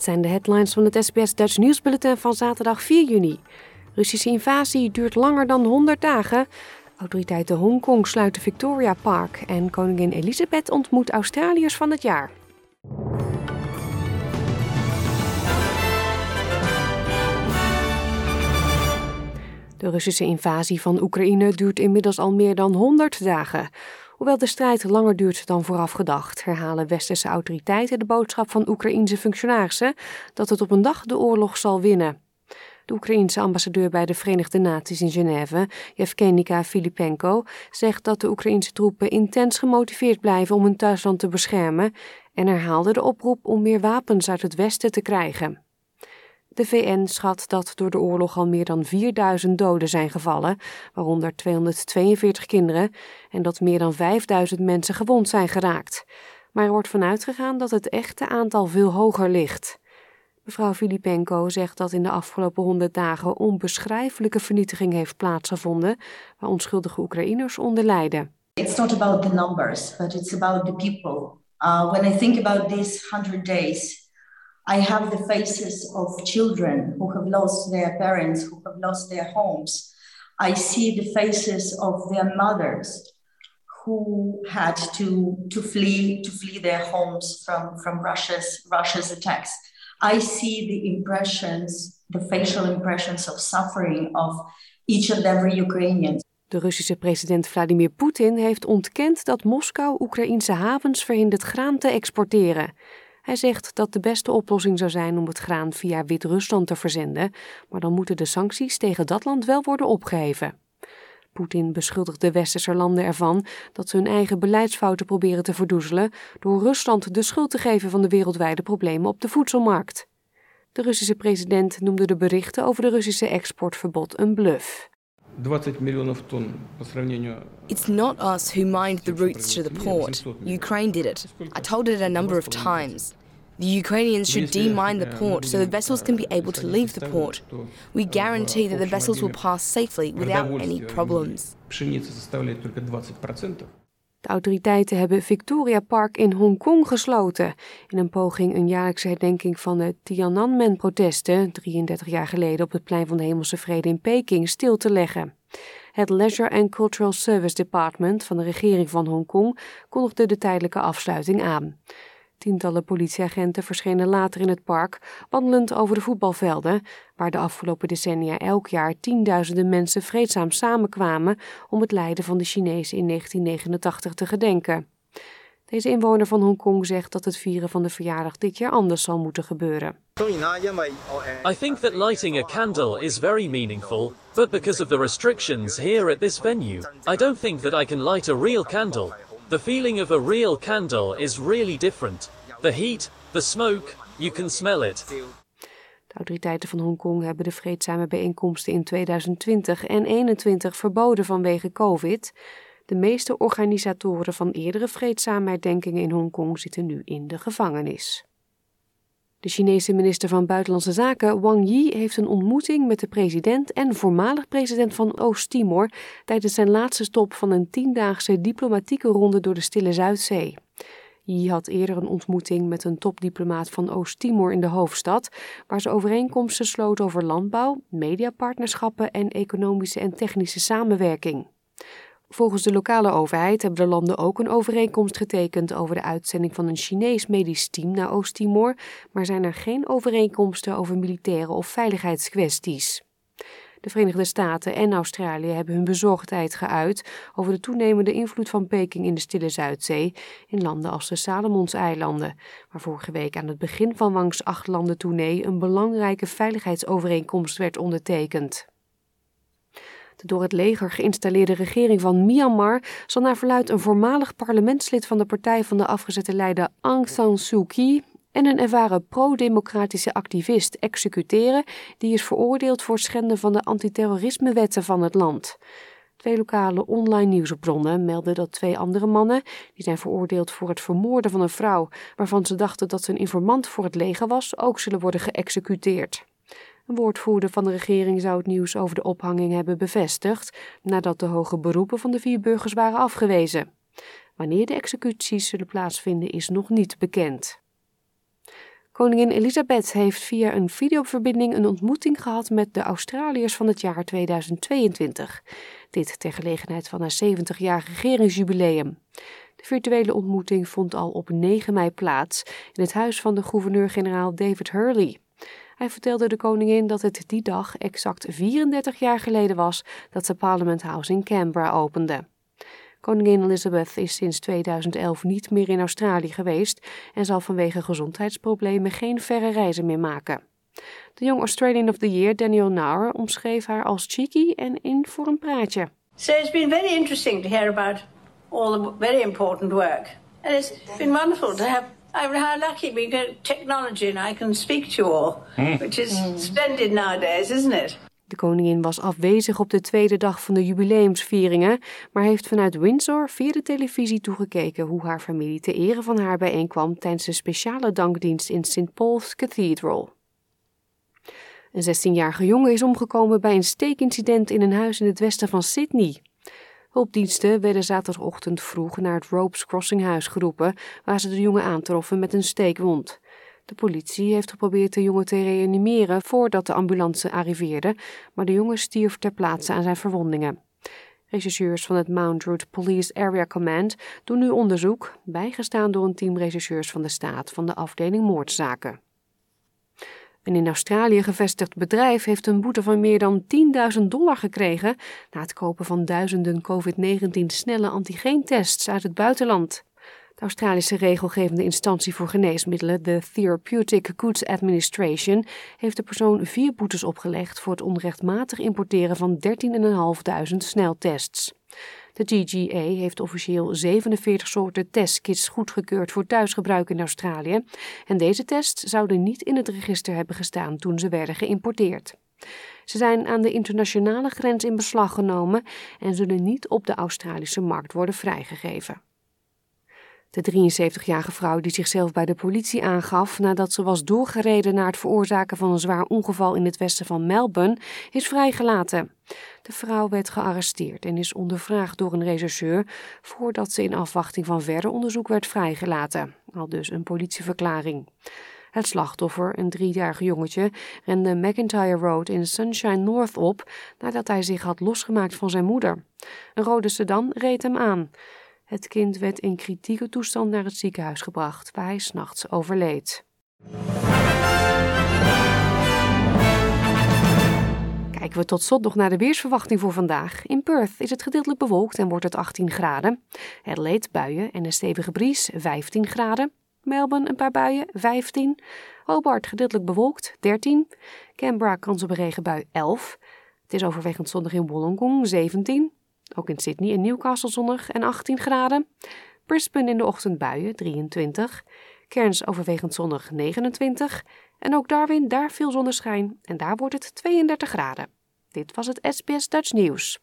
Dit zijn de headlines van het SBS Dutch Nieuwsbulletin van zaterdag 4 juni. Russische invasie duurt langer dan 100 dagen. Autoriteiten Hongkong sluiten Victoria Park en koningin Elisabeth ontmoet Australiërs van het jaar. De Russische invasie van Oekraïne duurt inmiddels al meer dan 100 dagen. Hoewel de strijd langer duurt dan vooraf gedacht, herhalen westerse autoriteiten de boodschap van Oekraïense functionarissen dat het op een dag de oorlog zal winnen. De Oekraïense ambassadeur bij de Verenigde Naties in Genève, Yevgenika Filipenko, zegt dat de Oekraïense troepen intens gemotiveerd blijven om hun thuisland te beschermen en herhaalde de oproep om meer wapens uit het westen te krijgen. De VN schat dat door de oorlog al meer dan 4000 doden zijn gevallen, waaronder 242 kinderen, en dat meer dan 5000 mensen gewond zijn geraakt. Maar er wordt vanuit gegaan dat het echte aantal veel hoger ligt. Mevrouw Filipenko zegt dat in de afgelopen 100 dagen onbeschrijfelijke vernietiging heeft plaatsgevonden, waar onschuldige Oekraïners onder lijden. It's not about the numbers, but it's about the people. Uh, when I think about these 100 days, I have the faces of children who have lost their parents, who have lost their homes. I see the faces of their mothers who had to, to flee to flee their homes from, from Russia's Russia's attacks. I see the impressions, the facial impressions of suffering of each and every Ukrainian. De Russische president Vladimir Poetin heeft ontkend dat Moskou Oekraïnse havens verhindert graan te exporteren. Hij zegt dat de beste oplossing zou zijn om het graan via Wit-Rusland te verzenden, maar dan moeten de sancties tegen dat land wel worden opgeheven. Poetin beschuldigt de westerse landen ervan dat ze hun eigen beleidsfouten proberen te verdoezelen door Rusland de schuld te geven van de wereldwijde problemen op de voedselmarkt. De Russische president noemde de berichten over de Russische exportverbod een bluff. 20 miljoen ton. It's not us who mined the routes to the port. Ukraine did it. I told it a number of times. The Ukrainians should demine the port so the vessels can be able to leave the port. We guarantee that the vessels will pass safely without any problems. De autoriteiten hebben Victoria Park in Hongkong gesloten in een poging een jaarlijkse herdenking van de Tiananmen-protesten 33 jaar geleden op het plein van de Hemelse Vrede in Peking stil te leggen. Het Leisure and Cultural Service Department van de regering van Hongkong kondigde de tijdelijke afsluiting aan. Tientallen politieagenten verschenen later in het park, wandelend over de voetbalvelden, waar de afgelopen decennia elk jaar tienduizenden mensen vreedzaam samenkwamen om het lijden van de Chinezen in 1989 te gedenken. Deze inwoner van Hongkong zegt dat het vieren van de verjaardag dit jaar anders zal moeten gebeuren. I think that lighting a candle is very meaningful, but because of the restrictions here at this venue, I don't think that I can light a real candle. The feeling of a real candle is really different. The heat, the smoke, you can smell it. De autoriteiten van Hongkong hebben de vreedzame bijeenkomsten in 2020 en 2021 verboden vanwege COVID. De meeste organisatoren van eerdere vreedzame herdenkingen in Hongkong zitten nu in de gevangenis. De Chinese minister van Buitenlandse Zaken Wang Yi heeft een ontmoeting met de president en voormalig president van Oost-Timor tijdens zijn laatste stop van een tiendaagse diplomatieke ronde door de Stille Zuidzee. Yi had eerder een ontmoeting met een topdiplomaat van Oost-Timor in de hoofdstad, waar ze overeenkomsten sloot over landbouw, mediapartnerschappen en economische en technische samenwerking. Volgens de lokale overheid hebben de landen ook een overeenkomst getekend over de uitzending van een Chinees medisch team naar Oost-Timor, maar zijn er geen overeenkomsten over militaire of veiligheidskwesties. De Verenigde Staten en Australië hebben hun bezorgdheid geuit over de toenemende invloed van Peking in de Stille Zuidzee in landen als de Salomonseilanden, waar vorige week aan het begin van Wangs acht landen een belangrijke veiligheidsovereenkomst werd ondertekend. De door het leger geïnstalleerde regering van Myanmar zal naar verluid een voormalig parlementslid van de partij van de afgezette leider Aung San Suu Kyi en een ervaren pro-democratische activist executeren die is veroordeeld voor schenden van de antiterrorismewetten van het land. Twee lokale online nieuwsbronnen melden dat twee andere mannen, die zijn veroordeeld voor het vermoorden van een vrouw waarvan ze dachten dat ze een informant voor het leger was, ook zullen worden geëxecuteerd. Een woordvoerder van de regering zou het nieuws over de ophanging hebben bevestigd nadat de hoge beroepen van de vier burgers waren afgewezen. Wanneer de executies zullen plaatsvinden is nog niet bekend. Koningin Elisabeth heeft via een videoverbinding een ontmoeting gehad met de Australiërs van het jaar 2022. Dit ter gelegenheid van haar 70-jarig regeringsjubileum. De virtuele ontmoeting vond al op 9 mei plaats in het huis van de gouverneur-generaal David Hurley. Hij vertelde de koningin dat het die dag exact 34 jaar geleden was dat ze Parliament House in Canberra opende. Koningin Elizabeth is sinds 2011 niet meer in Australië geweest en zal vanwege gezondheidsproblemen geen verre reizen meer maken. De Young Australian of the Year, Daniel Nauer, omschreef haar als cheeky en in voor een praatje. It's been very interesting to hear about all the very important work. And been wonderful to have I'm how lucky we get technology and I can speak to you all, hmm. which is splendid nowadays, isn't it? De koningin was afwezig op de tweede dag van de jubileumsvieringen, maar heeft vanuit Windsor via de televisie toegekeken hoe haar familie te ere van haar bijeenkwam tijdens een speciale dankdienst in St. Paul's Cathedral. Een 16-jarige jongen is omgekomen bij een steekincident in een huis in het westen van Sydney. Hulpdiensten werden zaterdagochtend vroeg naar het Ropes Crossing huis geroepen, waar ze de jongen aantroffen met een steekwond. De politie heeft geprobeerd de jongen te reanimeren voordat de ambulance arriveerde, maar de jongen stierf ter plaatse aan zijn verwondingen. Rechercheurs van het Mount Root Police Area Command doen nu onderzoek, bijgestaan door een team rechercheurs van de staat van de afdeling moordzaken. Een in Australië gevestigd bedrijf heeft een boete van meer dan 10.000 dollar gekregen na het kopen van duizenden COVID-19 snelle antigeentests uit het buitenland. De Australische regelgevende instantie voor geneesmiddelen, de Therapeutic Goods Administration, heeft de persoon vier boetes opgelegd voor het onrechtmatig importeren van 13.500 sneltests. De TGA heeft officieel 47 soorten testkits goedgekeurd voor thuisgebruik in Australië en deze tests zouden niet in het register hebben gestaan toen ze werden geïmporteerd. Ze zijn aan de internationale grens in beslag genomen en zullen niet op de Australische markt worden vrijgegeven. De 73-jarige vrouw die zichzelf bij de politie aangaf nadat ze was doorgereden naar het veroorzaken van een zwaar ongeval in het westen van Melbourne, is vrijgelaten. De vrouw werd gearresteerd en is ondervraagd door een rechercheur voordat ze in afwachting van verder onderzoek werd vrijgelaten, al dus een politieverklaring. Het slachtoffer, een driejarig jongetje, rende McIntyre Road in Sunshine North op nadat hij zich had losgemaakt van zijn moeder. Een rode sedan reed hem aan. Het kind werd in kritieke toestand naar het ziekenhuis gebracht, waar hij s'nachts overleed. Kijken we tot slot nog naar de weersverwachting voor vandaag. In Perth is het gedeeltelijk bewolkt en wordt het 18 graden. Adelaide buien en een stevige bries 15 graden. Melbourne een paar buien 15. Hobart gedeeltelijk bewolkt 13. Canberra kans op een regenbui 11. Het is overwegend zonnig in Wollongong 17. Ook in Sydney en Newcastle zonnig en 18 graden. Brisbane in de ochtend buien 23. Cairns overwegend zonnig 29. En ook Darwin, daar veel zonneschijn en daar wordt het 32 graden. Dit was het SBS Dutch Nieuws.